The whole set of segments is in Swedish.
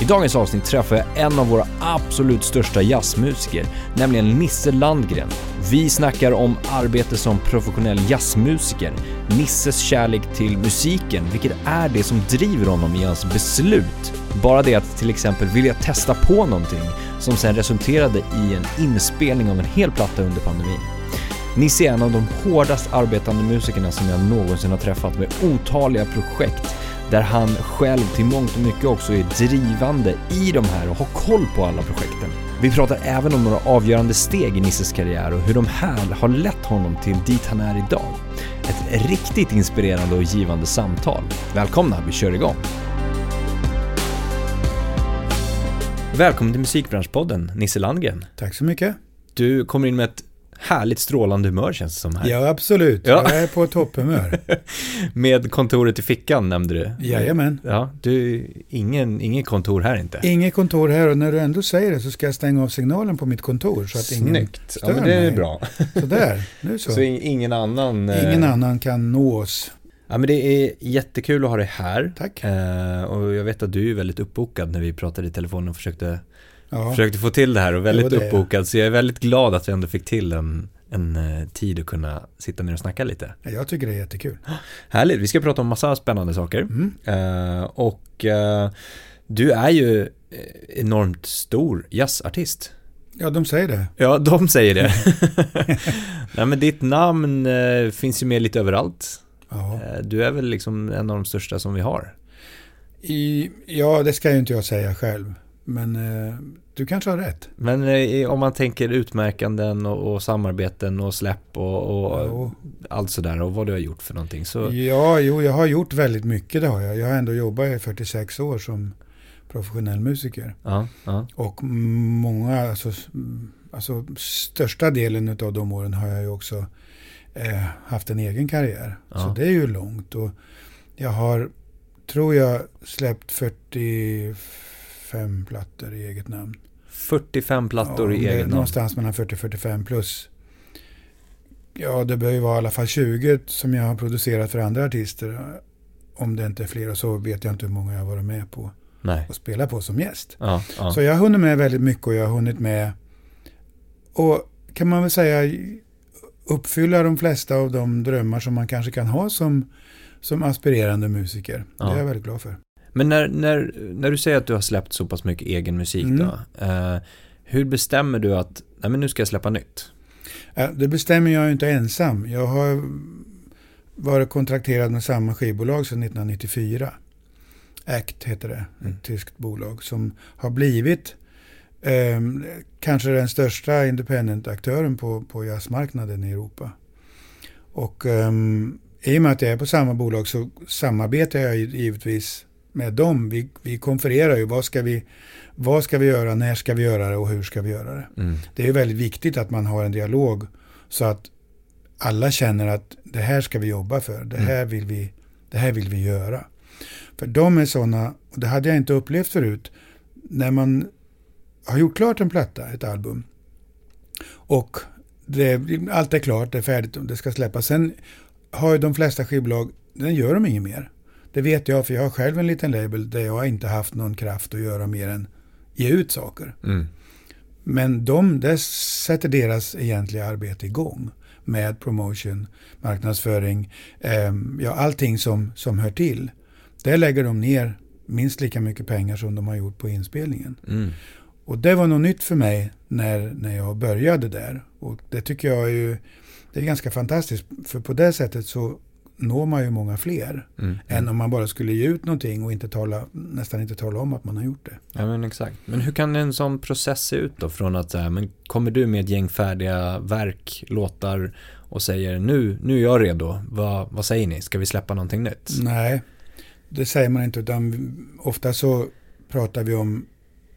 I dagens avsnitt träffar jag en av våra absolut största jazzmusiker, nämligen Nisse Landgren. Vi snackar om arbete som professionell jazzmusiker, Nisses kärlek till musiken, vilket är det som driver honom i hans beslut. Bara det att till exempel vilja testa på någonting som sen resulterade i en inspelning av en hel platta under pandemin. Nisse är en av de hårdast arbetande musikerna som jag någonsin har träffat med otaliga projekt där han själv till mångt och mycket också är drivande i de här och har koll på alla projekten. Vi pratar även om några avgörande steg i Nisses karriär och hur de här har lett honom till dit han är idag. Ett riktigt inspirerande och givande samtal. Välkomna, vi kör igång! Välkommen till Musikbranschpodden, Nisse Landgren. Tack så mycket. Du kommer in med ett härligt strålande humör känns det som här. Ja, absolut. Ja. Jag är på topphumör. Med kontoret i fickan nämnde du. Jajamän. Ja, du, ingen, ingen kontor här inte. Inget kontor här och när du ändå säger det så ska jag stänga av signalen på mitt kontor så att Snyggt. ingen stör ja, men det är mig. bra. Sådär, nu så. Så ingen annan... eh, Ingen annan kan nå oss. Ja, men det är jättekul att ha dig här. Tack. Eh, och jag vet att du är väldigt uppbokad när vi pratade i telefon och försökte, Ja, försökte få till det här och väldigt Jo, uppbokad. Så jag är väldigt glad att vi ändå fick till en, en eh, tid att kunna sitta ner och snacka lite. jag tycker det är jättekul. Härligt, vi ska prata om massa spännande saker. Mm. Eh, och eh, du är ju enormt stor jazzartist. Ja, de säger det. Ja, de säger det. Nej, men ditt namn eh, finns ju med lite överallt. Ja. Du är väl liksom en av de största som vi har. I, ja, det ska ju inte jag säga själv. Men eh, du kanske har rätt. Men eh, om man tänker utmärkanden och, och samarbeten och släpp och, och Jo. allt sådär och vad du har gjort för någonting. Så, Ja, jo, jag har gjort väldigt mycket, det har jag. Jag har ändå jobbat i 46 år som professionell musiker. ja, ja, Och många, alltså, alltså största delen av de åren har jag ju också eh, haft en egen karriär. Ja. Så det är ju långt. Och jag har, tror jag, släppt 45 plattor i eget namn. 45 plattor Ja, i eget namn. Någonstans mellan 40 och 45 plus. Ja, det bör ju vara i alla fall 20 som jag har producerat för andra artister. Om det inte är fler, och så vet jag inte hur många jag har varit med på Nej. och spelat på som gäst. Ja, ja. Så jag har hunnit med väldigt mycket och jag har hunnit med och kan man väl säga uppfylla de flesta av de drömmar som man kanske kan ha som, som aspirerande musiker. Ja. Det är jag väldigt glad för. Men när, när, när du säger att du har släppt så pass mycket egen musik Mm. då. Eh, hur bestämmer du att, nej men nu ska jag släppa nytt? Ja, Det bestämmer jag inte ensam. Jag har varit kontrakterad med samma skivbolag sedan 1994. ACT heter det, Mm. ett tyskt bolag som har blivit eh, kanske den största independent-aktören på, på jazzmarknaden i Europa. Och ehm, i och med att jag är på samma bolag så samarbetar jag givetvis med dem. Vi, vi konfererar ju, vad ska vi, vad ska vi göra, när ska vi göra det och hur ska vi göra det. Mm. Det är väldigt viktigt att man har en dialog så att alla känner att det här ska vi jobba för, det här vill vi, det här vill vi göra. För de är sådana, och det hade jag inte upplevt förut, när man har gjort klart en platta, ett album, och det, allt är klart, det är färdigt, det ska släppas. Sen har ju de flesta skivbolag, den gör de inget mer. Det vet jag, för jag har själv en liten label där jag har inte haft någon kraft att göra mer än ge ut saker. Mm. Men de, det sätter deras egentliga arbete igång med promotion, marknadsföring, eh, ja allting som, som hör till. Där lägger de ner minst lika mycket pengar som de har gjort på inspelningen. Mm. Och det var något nytt för mig när, när jag började där. Och det tycker jag är ju, det är ganska fantastiskt. För på det sättet så når man ju många fler. Mm. Än om man bara skulle ge ut någonting och inte tala, nästan inte tala om att man har gjort det. Ja men exakt. Men hur kan en sån process se ut då? Från att här, men kommer du med ett gäng färdiga verk, låtar och säger nu, nu är jag redo. Vad, vad säger ni? Ska vi släppa någonting nytt? Nej, det säger man inte. Utan ofta så pratar vi om,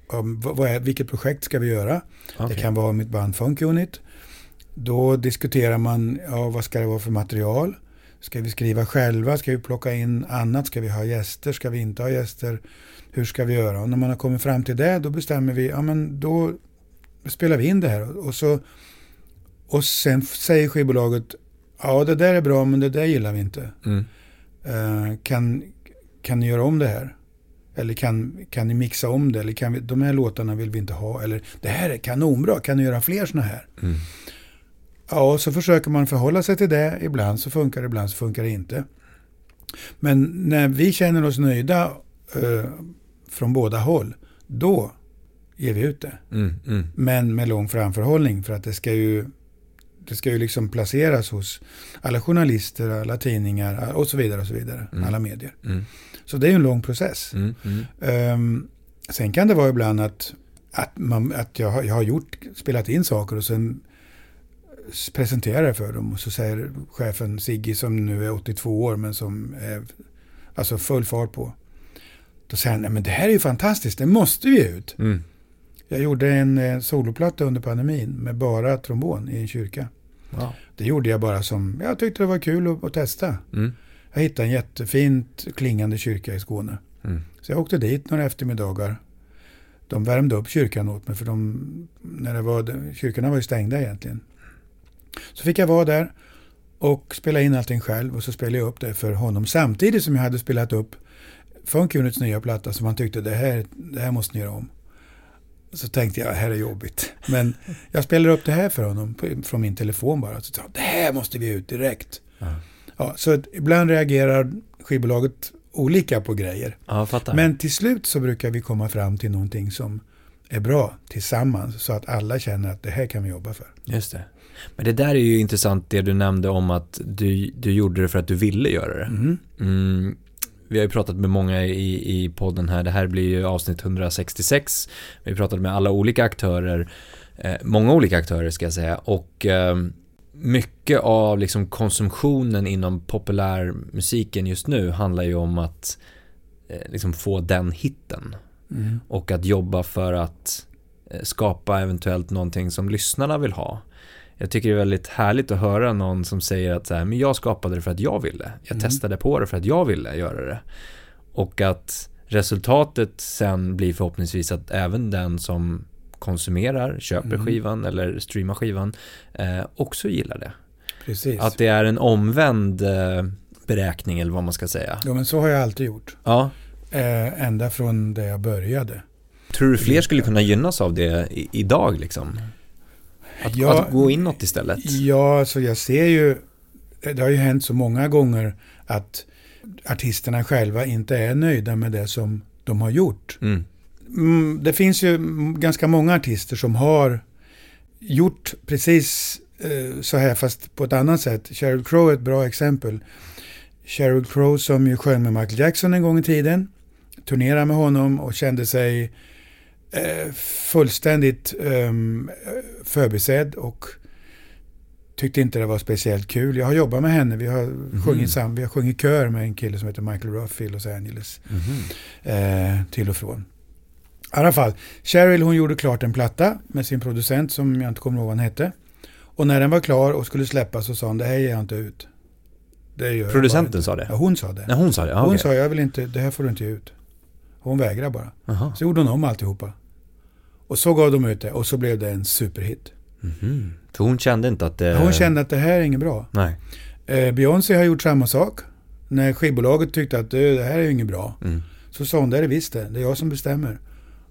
om vad är, vilket projekt ska vi göra. Okej. Det kan vara mitt band Funk Unit. Då diskuterar man, ja, vad ska det vara för material? Ska vi skriva själva? Ska vi plocka in annat? Ska vi ha gäster? Ska vi inte ha gäster? Hur ska vi göra? Och när man har kommit fram till det, då bestämmer vi, ja men då spelar vi in det här. Och, så, och sen säger skivbolaget, ja det där är bra men det där gillar vi inte. Mm. Uh, kan, kan ni göra om det här? Eller kan, kan ni mixa om det? Eller kan vi, de här låtarna vill vi inte ha. Eller det här är kanonbra, kan ni göra fler sådana här? Mm. Ja, så försöker man förhålla sig till det. Ibland så funkar det, ibland så funkar det inte. Men när vi känner oss nöjda eh, från båda håll, då ger vi ut det. Mm, mm. Men med lång framförhållning för att det ska ju det ska ju liksom placeras hos alla journalister, alla tidningar och så vidare. och så vidare, Mm. Alla medier. Mm. Så det är ju en lång process. Ehm, sen kan det vara ibland att, att, man, att jag, har- jag har gjort, spelat in saker och sen presenterar det för dem och så säger chefen Sigge som nu är 82 år men som är alltså full fart på. Då säger han, nej men det här är ju fantastiskt, det måste vi ut. Mm. Jag gjorde en eh, soloplatta under pandemin med bara trombon i en kyrka. Wow. Det gjorde jag bara som, jag tyckte det var kul att, att testa. Mm. Jag hittade en jättefint klingande kyrka i Skåne. Mm. Så jag åkte dit några eftermiddagar. De värmde upp kyrkan åt mig för de, när det var, kyrkorna var ju stängda egentligen. Så fick jag vara där och spela in allting själv och så spelade jag upp det för honom samtidigt som jag hade spelat upp Funk Units nya platta som han tyckte det här, det här måste ni göra om. Så tänkte jag, det här är jobbigt. Men jag spelade upp det här för honom på, från min telefon bara. Så sa det här måste vi ut direkt. Ja. Ja, så ibland reagerar skivbolaget olika på grejer. Ja. Men till slut så brukar vi komma fram till någonting som är bra tillsammans så att alla känner att det här kan vi jobba för. Just det. Men det där är ju intressant det du nämnde om att du, du gjorde det för att du ville göra det. Mm. Mm, vi har ju pratat med många i, i podden här. Det här blir ju avsnitt 166. Vi pratat med alla olika aktörer. Eh, många olika aktörer ska jag säga. Och eh, mycket av liksom konsumtionen inom populärmusiken just nu handlar ju om att eh, liksom få den hitten. Mm. Och att jobba för att eh, skapa eventuellt någonting som lyssnarna vill ha. Jag tycker det är väldigt härligt att höra någon som säger att så här, men jag skapade det för att jag ville. Jag Mm. testade på det för att jag ville göra det. Och att resultatet sen blir förhoppningsvis att även den som konsumerar, köper Mm. skivan eller streamar skivan eh, också gillar det. Precis. Att det är en omvänd eh, beräkning eller vad man ska säga. Ja, men så har jag alltid gjort. Ja. Eh, ända från där jag började. Tror du fler skulle kunna gynnas av det i, idag liksom? Att, Ja. att gå inåt istället? Ja, så jag ser ju, det har ju hänt så många gånger att artisterna själva inte är nöjda med det som de har gjort. Mm. Mm, det finns ju ganska många artister som har gjort precis eh, så här fast på ett annat sätt. Sheryl Crow är ett bra exempel. Sheryl Crow som ju sjöng med Michael Jackson en gång i tiden. Turnerade med honom och kände sig fullständigt ehm, förbisedd och tyckte inte det var speciellt kul. Jag har jobbat med henne. Vi har, sjungit, sam, vi har sjungit kör med en kille som heter Michael Ruff i Los Angeles Mhm. eh, till och från. I alla fall, Cheryl hon gjorde klart en platta med sin producent som jag inte kommer ihåg vad han hette. Och när den var klar och skulle släppas så sa hon det här ger jag inte ut. Producenten inte." sa det? Ja, hon sa det. Nej, hon sa det? Ja, hon okej. sa jag vill inte, det här får du inte ge ut. Hon vägrar bara. Jaha. Så gjorde hon om alltihopa. Och så gav de ut det och så blev det en superhit. Mhm. För hon kände inte att det... Hon kände att det här är inget bra. Nej. Eh, Beyoncé har gjort samma sak. När skivbolaget tyckte att det, här är inget bra. Mm. Så sa hon, det är det visst det. Det är jag som bestämmer.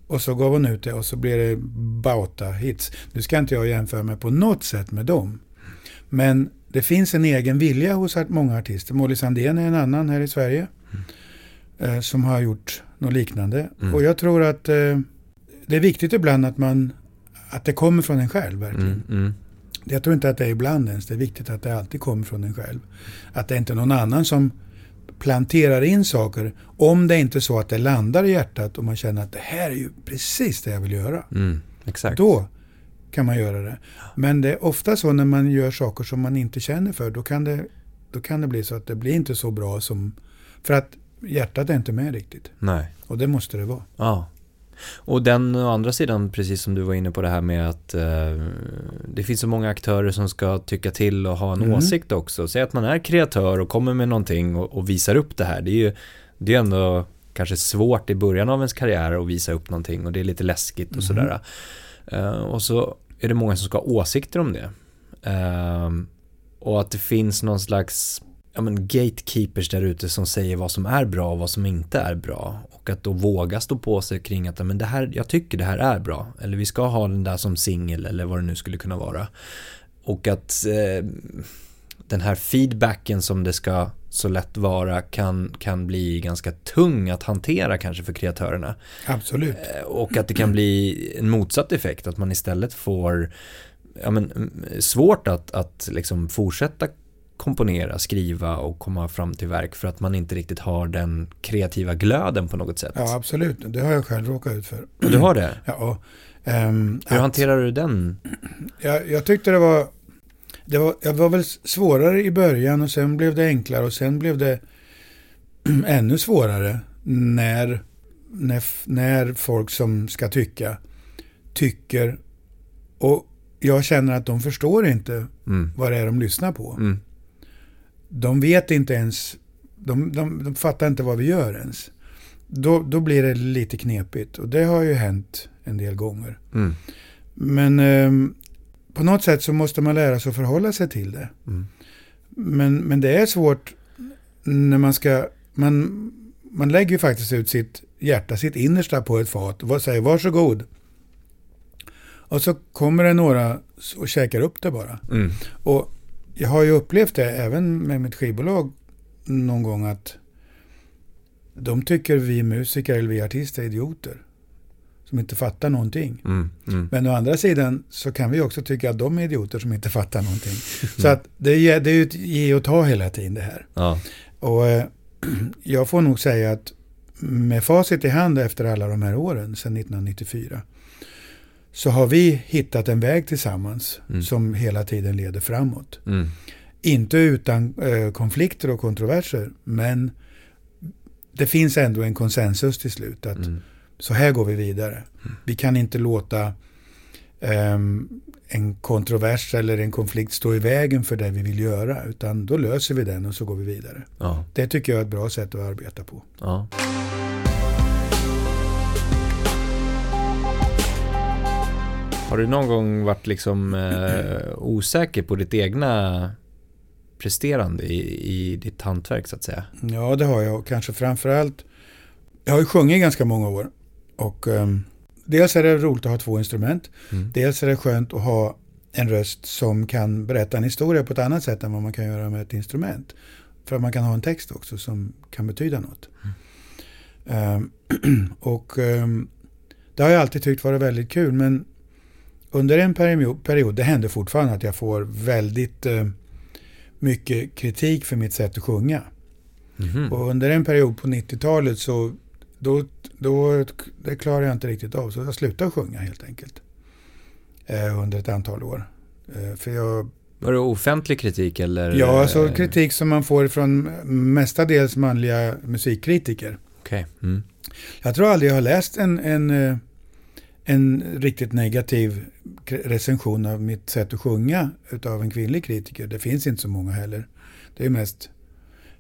Och så gav hon ut det och så blev det bauta hits. Nu ska inte jag jämföra mig på något sätt med dem. Men det finns en egen vilja hos många artister. Molly Sandén är en annan här i Sverige. Eh, som har gjort något liknande. Mm. Och jag tror att eh, det är viktigt ibland att man att det kommer från en själv verkligen. Mm. Mm. Jag tror inte att det är ibland ens. Det är viktigt att det alltid kommer från en själv. Att det inte är någon annan som planterar in saker. Om det inte är så att det landar i hjärtat och man känner att det här är ju precis det jag vill göra. Mm. Exakt. Då kan man göra det. Men det är ofta så när man gör saker som man inte känner för. Då kan det, då kan det bli så att det blir inte så bra som... För att hjärtat är inte med riktigt. Nej. Och det måste det vara. Ja. Och den å andra sidan, precis som du var inne på det här med att eh, det finns så många aktörer som ska tycka till och ha en Mm. åsikt också. Säg att man är kreatör och kommer med någonting och, och visar upp det här. Det är ju det är ändå kanske svårt i början av ens karriär att visa upp någonting och det är lite läskigt och Mm. sådär. Eh, och så är det många som ska ha åsikter om det. Ehm, och att det finns någon slags ja, men gatekeepers där ute som säger vad som är bra och vad som inte är bra. Och att då våga stå på sig kring att men det här, jag tycker det här är bra. Eller vi ska ha den där som singel eller vad det nu skulle kunna vara. Och att eh, den här feedbacken som det ska så lätt vara kan, kan bli ganska tung att hantera kanske för kreatörerna. Absolut. Eh, Och att det kan bli en motsatt effekt, att man istället får ja, men, mm, svårt att, att liksom fortsätta komponera, skriva och komma fram till verk för att man inte riktigt har den kreativa glöden på något sätt. Ja, absolut. Det har jag själv råkat ut för. Du har det? Ja, ehm, Hur att- hanterar du den? jag, jag tyckte det var, det var... Jag var väl svårare i början och sen blev det enklare och sen blev det ännu svårare när, när, när folk som ska tycka tycker och jag känner att de förstår inte Mm. vad det är de lyssnar på. Mm. De vet inte ens, de, de, de fattar inte vad vi gör ens. Då, då blir det lite knepigt och det har ju hänt en del gånger. Mm. Men ehm, på något sätt så måste man lära sig att förhålla sig till det. Mm. Men, men det är svårt när man ska, man, man lägger ju faktiskt ut sitt hjärta, sitt innersta på ett fat och säger varsågod. Och så kommer det några och käkar upp det bara. Mm. Och jag har ju upplevt det även med mitt skivbolag någon gång att de tycker vi musiker eller vi artister är idioter. Som inte fattar någonting. Mm. Mm. Men å andra sidan så kan vi också tycka att de är idioter som inte fattar någonting. Så att det är, det är ju ett ge och ta hela tiden det här. Ja. Och eh, jag får nog säga att med facit i hand efter alla de här åren, sedan 1994, så har vi hittat en väg tillsammans Mm. som hela tiden leder framåt. Mm. Inte utan eh, konflikter och kontroverser, men det finns ändå en konsensus till slut att Mm. så här går vi vidare. Vi kan inte låta ehm, en kontrovers eller en konflikt stå i vägen för det vi vill göra, utan då löser vi den och så går vi vidare. Ja. Det tycker jag är ett bra sätt att arbeta på. Ja. Har du någon gång varit liksom eh, osäker på ditt egna presterande i, i ditt hantverk så att säga? Ja, det har jag och kanske framförallt. Jag har ju sjungit ganska många år och ehm, dels är det roligt att ha två instrument. Mm. Dels är det skönt att ha en röst som kan berätta en historia på ett annat sätt än vad man kan göra med ett instrument. För att man kan ha en text också som kan betyda något. Ehm, och ehm, det har jag alltid tyckt varit väldigt kul men under en period, det händer fortfarande att jag får väldigt eh, mycket kritik för mitt sätt att sjunga. Mhm. Och under en period på 90-talet så då, då, det klarar jag inte riktigt av. Så jag slutade sjunga helt enkelt. Eh, under ett antal år. Eh, för jag, Var det offentlig kritik eller? ja, alltså kritik som man får från mestadels manliga musikkritiker. Okej. Mm. Jag tror aldrig jag har läst en, en, eh, en riktigt negativ recension av mitt sätt att sjunga utav en kvinnlig kritiker. Det finns inte så många heller. Det är mest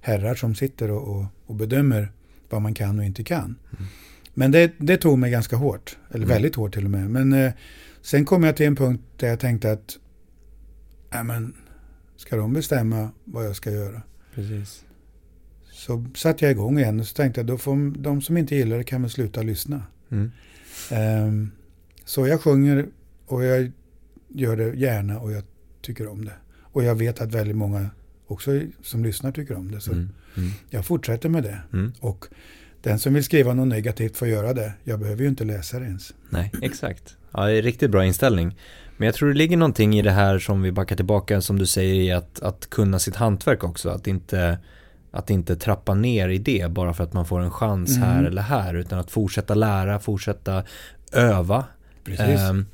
herrar som sitter och, och, och bedömer vad man kan och inte kan. Men det, det tog mig ganska hårt, eller Mm. väldigt hårt till och med. Men eh, sen kom jag till en punkt där jag tänkte att, ja men, ska de bestämma vad jag ska göra? Precis. Så satte jag igång igen och så tänkte jag, då får de som inte gillar det kan väl sluta lyssna. Mm. Ehm, så jag sjunger och jag gör det gärna och jag tycker om det. Och jag vet att väldigt många också som lyssnar tycker om det. Så Mm. Mm. jag fortsätter med det. Mm. Och den som vill skriva något negativt får göra det. Jag behöver ju inte läsa det ens. Nej, exakt. Ja, det är riktigt bra inställning. Men jag tror det ligger någonting i det här som vi backar tillbaka, som du säger, i att, att kunna sitt hantverk också. Att inte, att inte trappa ner i det bara för att man får en chans Mm. här eller här, utan att fortsätta lära, fortsätta öva. Ehm,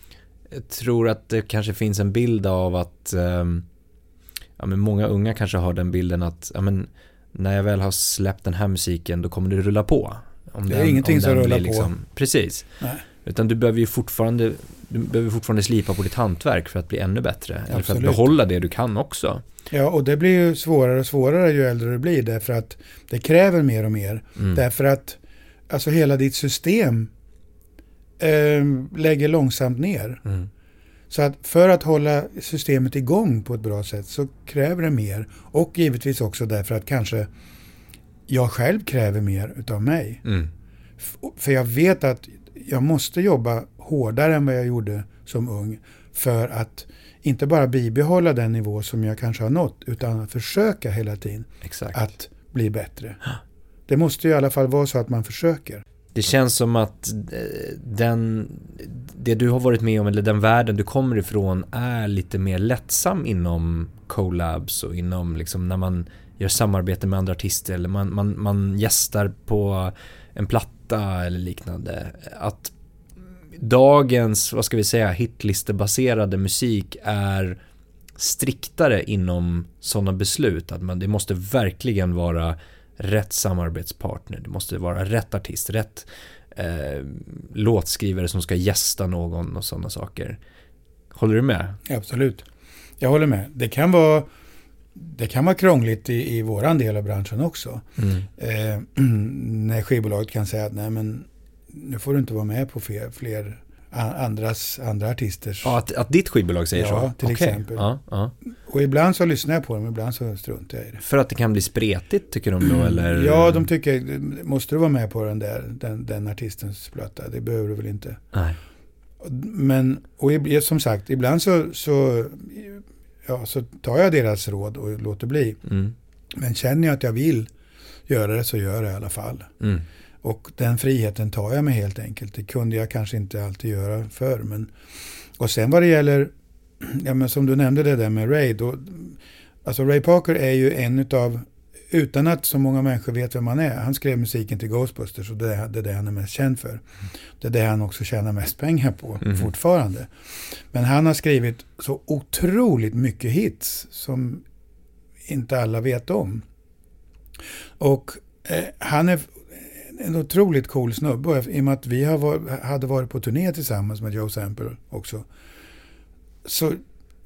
jag tror att det kanske finns en bild av att ehm, ja, men många unga kanske har den bilden att ja, men, när jag väl har släppt den här musiken då kommer det rulla på. Om Det är ingenting som den rullar liksom- på. Precis. Nej. Utan du behöver ju fortfarande, du behöver fortfarande slipa på ditt hantverk för att bli ännu bättre. Eller för att Absolut. behålla det du kan också. Ja, och det blir ju svårare och svårare ju äldre du blir därför att det kräver mer och mer. Mm. Därför att alltså hela ditt system eh, lägger långsamt ner. Mm. Så att för att hålla systemet igång på ett bra sätt så kräver det mer. Och givetvis också därför att kanske jag själv kräver mer utav mig. Mm. För jag vet att jag måste jobba hårdare än vad jag gjorde som ung. För att inte bara bibehålla den nivå som jag kanske har nått. Utan att försöka hela tiden Exakt. att bli bättre. Det måste ju i alla fall vara så att man försöker. Det känns som att eh, den, det du har varit med om, eller den världen du kommer ifrån, är lite mer lättsam inom collabs och inom liksom när man gör samarbete med andra artister eller man, man, man gästar på en platta eller liknande. Att dagens, vad ska vi säga, hitlistebaserade musik är striktare inom sådana beslut. Att man, det måste verkligen vara rätt samarbetspartner. Det måste vara rätt artist, rätt eh, låtskrivare som ska gästa någon och sådana saker. Håller du med? Absolut. Jag håller med. Det kan vara, det kan vara krångligt i, i våran del av branschen också. Mm. Eh, när skivbolaget kan säga att nej men nu får du inte vara med på fler, fler andras, andra artisters. Ja, att, att ditt skivbolag säger Ja, så? till Okej. exempel. Ja, ja. Och ibland så lyssnar jag på dem, ibland så struntar jag i det. För att det kan bli spretigt tycker de då eller? Ja, de tycker, måste du vara med på den där, den, den artistens platta? Det behöver du väl inte. Nej. Men, och som sagt, ibland så, så, ja, så tar jag deras råd och låter bli. Mm. Men känner jag att jag vill göra det så gör jag i alla fall. Mm. Och den friheten tar jag mig helt enkelt. Det kunde jag kanske inte alltid göra förr. Men, och sen vad det gäller, ja, men som du nämnde det där med Ray. Då, alltså Ray Parker är ju en utav, utan att så många människor vet vem han är. Han skrev musiken till Ghostbusters och det är det det han är mest känd för. Det är det han också tjänar mest pengar på Mhm. fortfarande. Men han har skrivit så otroligt mycket hits som inte alla vet om. Och eh, han är en otroligt cool snubbe. Och I och med att vi varit, hade varit på turné tillsammans med Joe Sample också. Så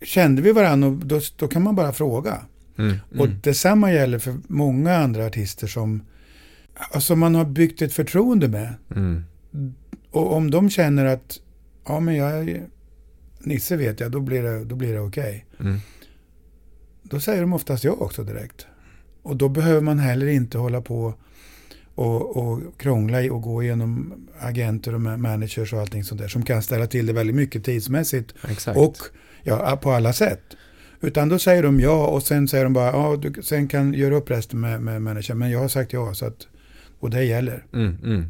kände vi varandra och då, då kan man bara fråga. Mm. Och Mm. detsamma gäller för många andra artister som alltså man har byggt ett förtroende med. Mm. Och om de känner att ja men jag är Nisse vet jag, då blir det, då blir det okej. Mm. Då säger de oftast ja också direkt. Och då behöver man heller inte hålla på och, och krångla och gå igenom agenter och ma- managers och allting sånt där som kan ställa till det väldigt mycket tidsmässigt Exakt. och ja, på alla sätt. Utan då säger de ja och sen säger de bara ja, du sen kan göra upp resten med, med managern. Men jag har sagt ja så att, och det gäller. Mm. Mm.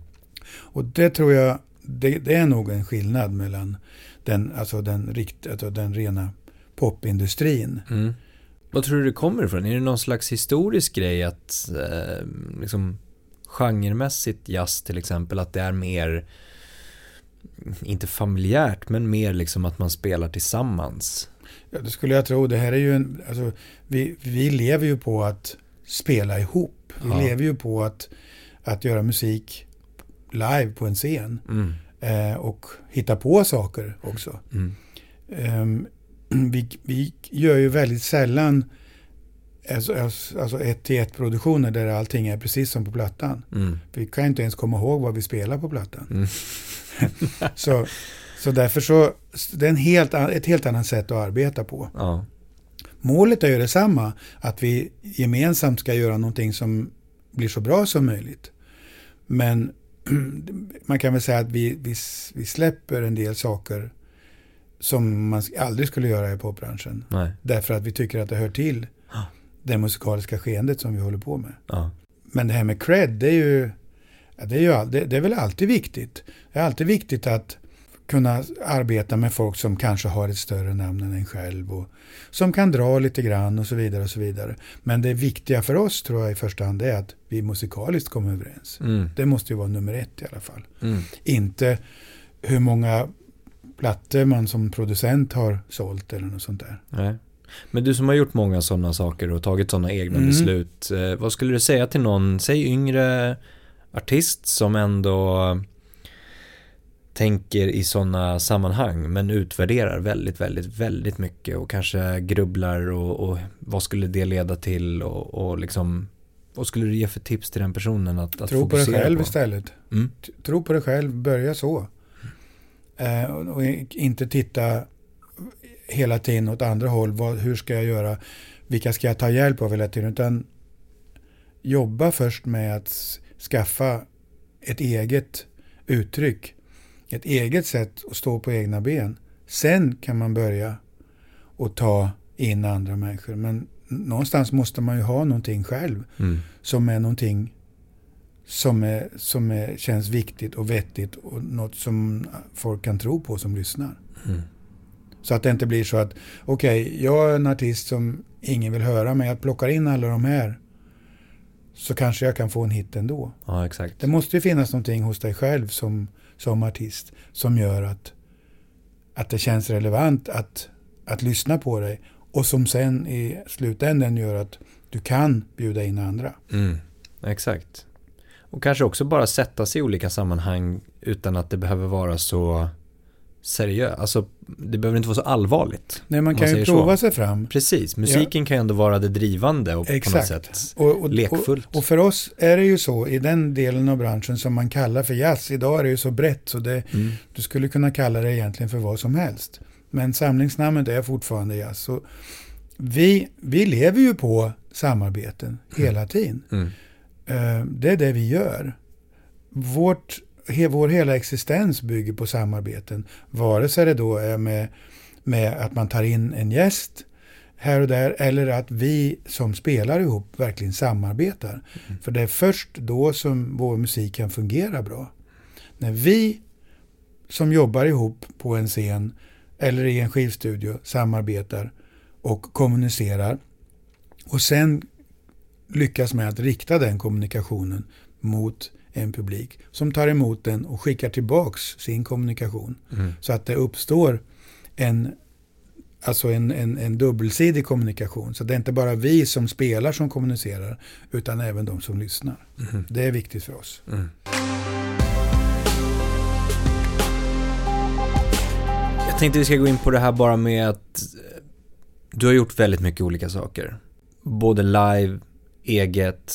Och det tror jag, det, det är nog en skillnad mellan den, alltså den, rikt, alltså den rena popindustrin. Mm. Vad tror du det kommer ifrån? Är det någon slags historisk grej att eh, liksom genremässigt jazz till exempel att det är mer inte familjärt men mer liksom att man spelar tillsammans. Ja, det skulle jag tro. Det här är ju en, alltså, vi, vi lever ju på att spela ihop. Vi Ja. lever ju på att, att göra musik live på en scen. Mm. Eh, och hitta på saker också. Mm. Ehm, vi, vi gör ju väldigt sällan alltså, alltså ett till ett produktioner där allting är precis som på plattan. Mm. Vi kan inte ens komma ihåg vad vi spelar på plattan. Mm. så, så därför så, det är en helt, ett helt annat sätt att arbeta på. Ja. Målet är ju detsamma, att vi gemensamt ska göra någonting som blir så bra som möjligt. Men man kan väl säga att vi, vi, vi släpper en del saker som man aldrig skulle göra i popbranschen. Nej. Därför att vi tycker att det hör till det musikaliska skeendet som vi håller på med. Ja. Men det här med cred, det är ju, det är, ju all- det, det är väl alltid viktigt. Det är alltid viktigt att kunna arbeta med folk som kanske har ett större namn än en själv och som kan dra lite grann och så vidare och så vidare. Men det viktiga för oss tror jag i första hand är att vi musikaliskt kommer överens. Mm. Det måste ju vara nummer ett i alla fall. Mm. Inte hur många plattor man som producent har sålt eller något sånt där. Nej. Men du som har gjort många sådana saker och tagit sådana egna Mm. beslut. Eh, vad skulle du säga till någon, säg yngre artist som ändå tänker i sådana sammanhang men utvärderar väldigt, väldigt, väldigt mycket och kanske grubblar och, och vad skulle det leda till och, och liksom vad skulle du ge för tips till den personen att, att Tro på dig själv på? istället. Mm. Tro på dig själv, börja så. Eh, och, och inte titta hela tiden åt andra håll. Vad, hur ska jag göra? Vilka ska jag ta hjälp av hela tiden? Utan jobba först med att skaffa ett eget uttryck. Ett eget sätt att stå på egna ben. Sen kan man börja och ta in andra människor. Men någonstans måste man ju ha någonting själv Mm. som är någonting som, är, som är, känns viktigt och vettigt och något som folk kan tro på som lyssnar. Mm. Så att det inte blir så att okej, okay, jag är en artist som ingen vill höra men jag plockar in alla de här så kanske jag kan få en hit ändå. Ja, exakt. Det måste ju finnas någonting hos dig själv som, som artist som gör att, att det känns relevant att, att lyssna på dig och som sen i slutändan gör att du kan bjuda in andra. Mm. Exakt. Och kanske också bara sätta sig i olika sammanhang utan att det behöver vara så seriöst. Alltså, det behöver inte vara så allvarligt. Nej, man kan ju säger prova så. sig fram. Precis, musiken kan ju ändå vara det drivande och på något Exakt. sätt Och, och, lekfullt. Och, och för oss är det ju så i den delen av branschen som man kallar för jazz. Idag är det ju så brett så det, Mm. du skulle kunna kalla det egentligen för vad som helst. Men samlingsnamnet är fortfarande jazz. Så vi, vi lever ju på samarbeten hela tiden. Mm. Eh, Det är det vi gör. Vårt, vår hela existens bygger på samarbeten. Vare sig det då är med, med att man tar in en gäst här och där eller att vi som spelar ihop verkligen samarbetar. För det är först då som vår musik kan fungera bra. När vi som jobbar ihop på en scen eller i en skivstudio samarbetar och kommunicerar och sen lyckas med att rikta den kommunikationen mot en publik som tar emot den och skickar tillbaks sin kommunikation. Mm. Så att det uppstår en, alltså en, en, en dubbelsidig kommunikation. Så det är inte bara vi som spelar som kommunicerar utan även de som lyssnar. Mm. Det är viktigt för oss. Mm. Jag tänkte vi ska gå in på det här bara med att eh, du har gjort väldigt mycket olika saker. Både live, eget,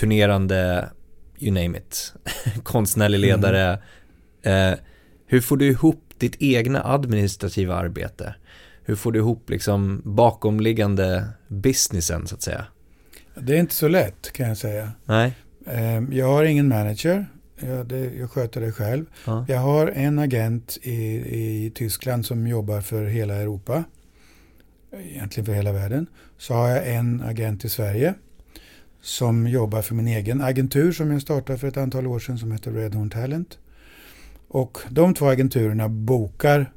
turnerande, you name it. Konstnärlig ledare. Eh, hur får du ihop ditt egna administrativa arbete? Hur får du ihop liksom bakomliggande businessen så att säga? Det är inte så lätt kan jag säga. Nej? Eh, Jag har ingen manager. Jag, det, jag sköter det själv. Ja. Jag har en agent i, i Tyskland som jobbar för hela Europa. Egentligen för hela världen. Så har jag en agent i Sverige som jobbar för min egen agentur som jag startade för ett antal år sedan som heter Redhorn Talent. Och de två agenturerna bokar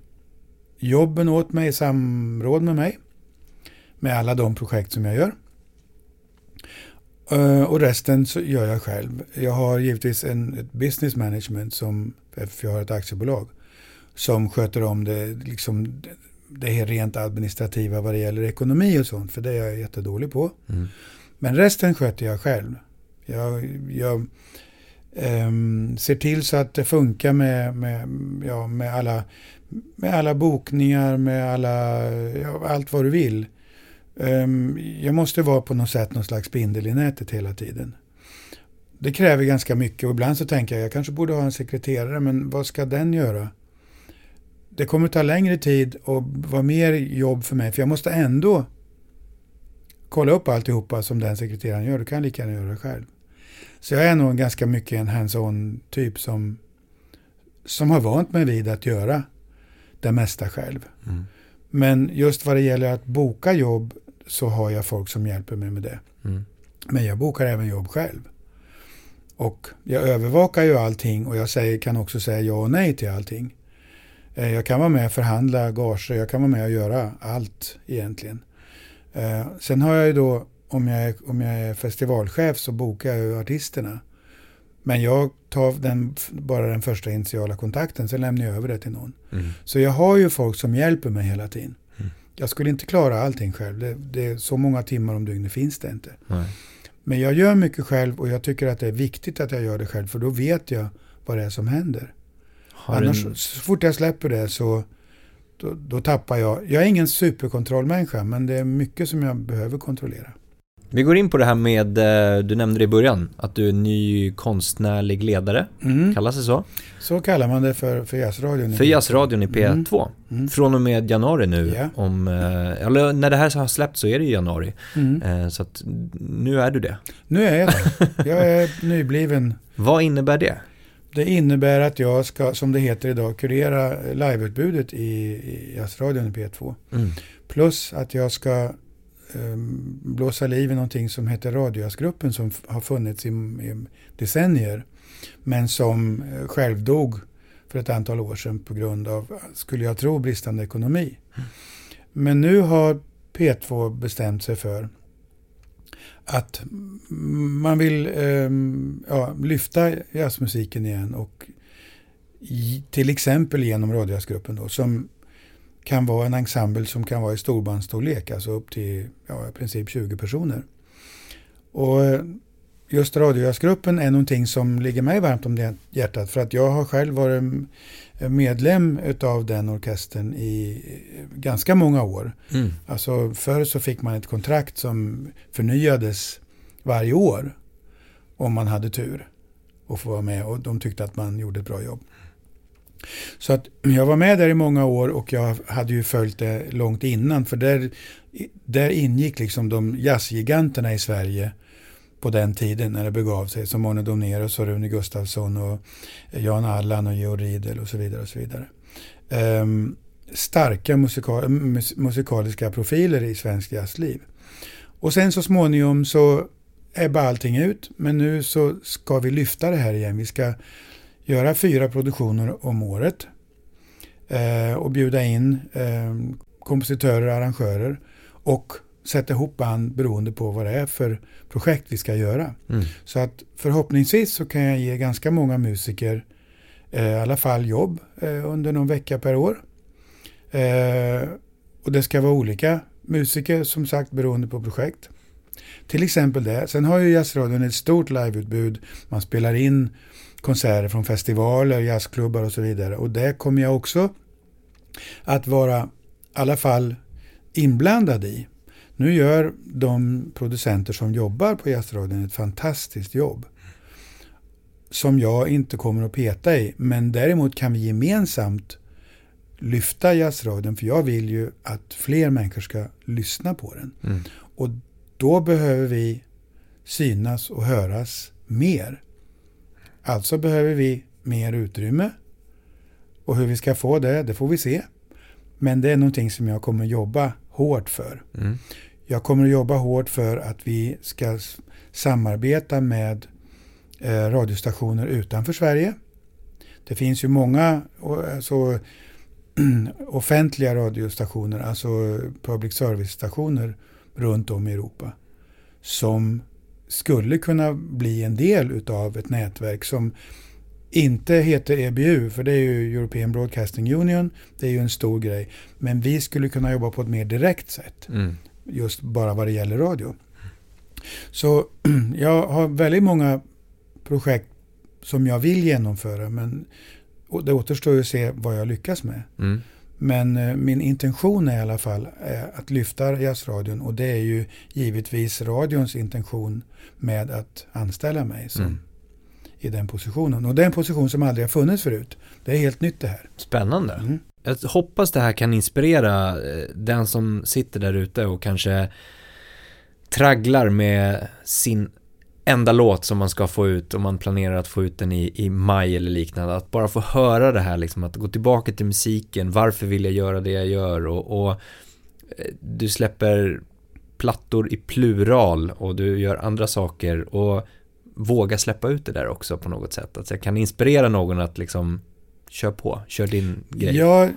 jobben åt mig i samråd med mig. Med alla de projekt som jag gör. Eh, och resten så gör jag själv. Jag har givetvis en ett business management som, för jag har ett aktiebolag, som sköter om det, liksom, det rent administrativa vad det gäller ekonomi och sånt, för det är jag jättedålig på. Mm. Men resten sköter jag själv. Jag, jag um, ser till så att det funkar med, med, ja, med, alla, med alla bokningar, med alla, ja, allt vad du vill. Um, jag måste vara på något sätt någon slags spindel i nätet hela tiden. Det kräver ganska mycket och ibland så tänker jag jag kanske borde ha en sekreterare men vad ska den göra? Det kommer ta längre tid och vara mer jobb för mig för jag måste ändå kolla upp alltihopa som den sekreteraren gör. Du kan lika gärna göra det själv. Så jag är nog ganska mycket en hands-on typ som, som har vant mig vid att göra det mesta själv. Mm. Men just vad det gäller att boka jobb så har jag folk som hjälper mig med det. Mm. Men jag bokar även jobb själv. Och jag övervakar ju allting och jag säger, kan också säga ja och nej till allting. Eh, Jag kan vara med och förhandla gager, jag kan vara med och göra allt egentligen. Eh, Sen har jag ju då, om jag är, om jag är festivalchef så bokar jag ju artisterna. Men jag tar den, bara den första initiala kontakten, sen lämnar jag över det till någon. Mm. Så jag har ju folk som hjälper mig hela tiden. Mm. Jag skulle inte klara allting själv. Det, det är så många timmar om dygnet finns det inte. Nej. Men jag gör mycket själv och jag tycker att det är viktigt att jag gör det själv för då vet jag vad det är som händer. Har Annars, en- så fort jag släpper det så då, då tappar jag. Jag är ingen superkontrollmänniska men det är mycket som jag behöver kontrollera. Vi går in på det här med, eh, du nämnde det i början, att du är ny konstnärlig ledare, Mm. kallas det så? Så kallar man det för, för jazzradion. För jazzradion i P2. Mm. Från och med januari nu, Ja. om, eh, eller när det här har släppt så är det i januari. Mm. Eh, Så att nu är du det. Nu är jag det. Jag är nybliven. Vad innebär det? Det innebär att jag ska, som det heter idag, kurera liveutbudet i, i jazzradion i P2. Mm. Plus att jag ska um, blåsa liv i någonting som heter Radiojazzgruppen som har funnits i, i decennier. Men som eh, självdog för ett antal år sedan på grund av, skulle jag tro, bristande ekonomi. Men nu har P2 bestämt sig för att man vill eh, ja, lyfta jazzmusiken igen och i, till exempel genom Radiojazzgruppen då, som kan vara en ensemble som kan vara i storbandsstorlek, alltså upp till ja, i princip 20 personer. Och just Radiojazzgruppen är någonting som ligger mig varmt om hjärtat för att jag har själv varit medlem utav den orkestern i ganska många år. Mm. Alltså förr så fick man ett kontrakt som förnyades varje år om man hade tur och få vara med och de tyckte att man gjorde ett bra jobb. Så att jag var med där i många år och jag hade ju följt det långt innan för där, där ingick liksom de jazzgiganterna i Sverige på den tiden när det begav sig som Arne Domnerus och Rune Gustafsson och Jan Allan och Georg Riedel och så vidare. Och så vidare. Ehm, starka musikal, mus, musikaliska profiler i svensk jazzliv. Och sen så småningom så ebbar allting ut men nu så ska vi lyfta det här igen. Vi ska göra fyra produktioner om året eh, och bjuda in eh, kompositörer och arrangörer och sätta ihop band beroende på vad det är för projekt vi ska göra. Mm. Så att förhoppningsvis så kan jag ge ganska många musiker eh, i alla fall jobb eh, under någon vecka per år. Eh, och det ska vara olika musiker som sagt beroende på projekt. Till exempel det. Sen har ju Jazzradion ett stort liveutbud. Man spelar in konserter från festivaler, jazzklubbar och så vidare. Och det kommer jag också att vara i alla fall inblandad i. Nu gör de producenter som jobbar på Jazzradion ett fantastiskt jobb. Som jag inte kommer att peta i. Men däremot kan vi gemensamt lyfta Jazzradion. För jag vill ju att fler människor ska lyssna på den. Mm. Och då behöver vi synas och höras mer. Alltså behöver vi mer utrymme. Och hur vi ska få det, det får vi se. Men det är någonting som jag kommer jobba hårt för. Mm. Jag kommer att jobba hårt för att vi ska samarbeta med eh, radiostationer utanför Sverige. Det finns ju många alltså, offentliga radiostationer, alltså public service-stationer runt om i Europa som skulle kunna bli en del utav ett nätverk som inte heter EBU, för det är ju European Broadcasting Union, det är ju en stor grej. Men vi skulle kunna jobba på ett mer direkt sätt Mm just bara vad det gäller radio. Så jag har väldigt många projekt som jag vill genomföra men det återstår ju att se vad jag lyckas med. Mm. Men eh, min intention är i alla fall eh, att lyfta jazzradion och det är ju givetvis radions intention med att anställa mig som, Mm. i den positionen. Och det är en position som aldrig har funnits förut. Det är helt nytt det här. Spännande. Mm. Jag hoppas det här kan inspirera eh, den som sitter där ute och kanske tragglar med sin enda låt som man ska få ut om man planerar att få ut den i, i maj eller liknande. Att bara få höra det här liksom, att gå tillbaka till musiken, varför vill jag göra det jag gör och, och eh, du släpper plattor i plural och du gör andra saker och våga släppa ut det där också på något sätt. Att jag kan inspirera någon att liksom kör på, kör din grej. Ja,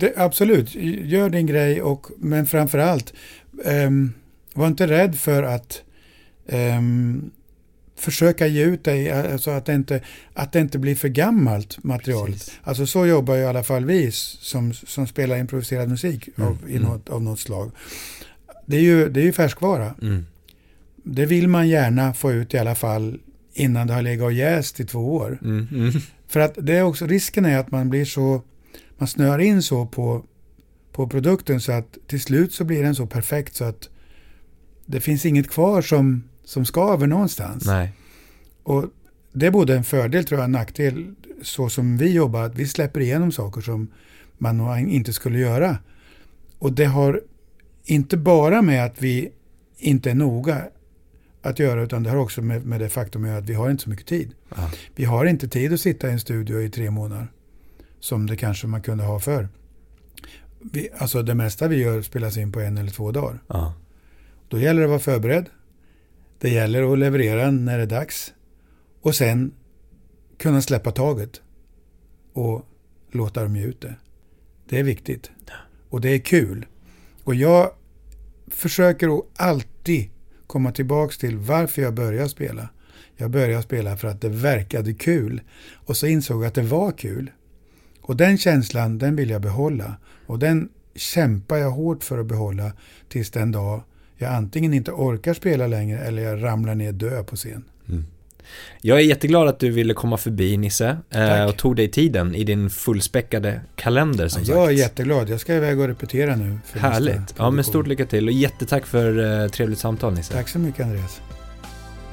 det, absolut. Gör din grej, och, men framför allt, ehm, var inte rädd för att ehm, försöka ge ut dig, alltså att det inte, att det inte blir för gammalt material. Precis. Alltså så jobbar ju i alla fall vi som, som spelar improviserad musik Mm, av, mm. något, av något slag. Det är ju, det är ju färskvara. Mm. det vill man gärna få ut i alla fall innan det har legat och jäst i två år. Mm, mm. För att det är också, risken är att man blir så, man snöar in så på, på produkten så att till slut så blir den så perfekt så att det finns inget kvar som, som skaver någonstans. Nej. Och det är både en fördel tror jag, en nackdel så som vi jobbar, att vi släpper igenom saker som man inte skulle göra. Och det har inte bara med att vi inte är noga att göra, utan det har också med, med det faktum att vi har inte så mycket tid. Ja. Vi har inte tid att sitta i en studio i tre månader, som det kanske man kunde ha för. Vi, alltså det mesta vi gör spelas in på en eller två dagar. Ja. Då gäller det att vara förberedd. Det gäller att leverera när det är dags. Och sen kunna släppa taget och låta dem ge ut det. Det är viktigt. Och det är kul. Och jag försöker att alltid komma tillbaks till varför jag började spela. Jag började spela för att det verkade kul. Och så insåg jag att det var kul. Och den känslan, den vill jag behålla. Och den kämpar jag hårt för att behålla tills den dag jag antingen inte orkar spela längre eller jag ramlar ner död på scen. Jag är jätteglad att du ville komma förbi Nisse eh, Tack. och tog dig tiden i din fullspäckade kalender som jag är sagt. jätteglad. Jag ska iväg och repetera nu. Härligt. Ja, men stort lycka till och jättetack för eh, trevligt samtal Nisse. Tack så mycket Andreas.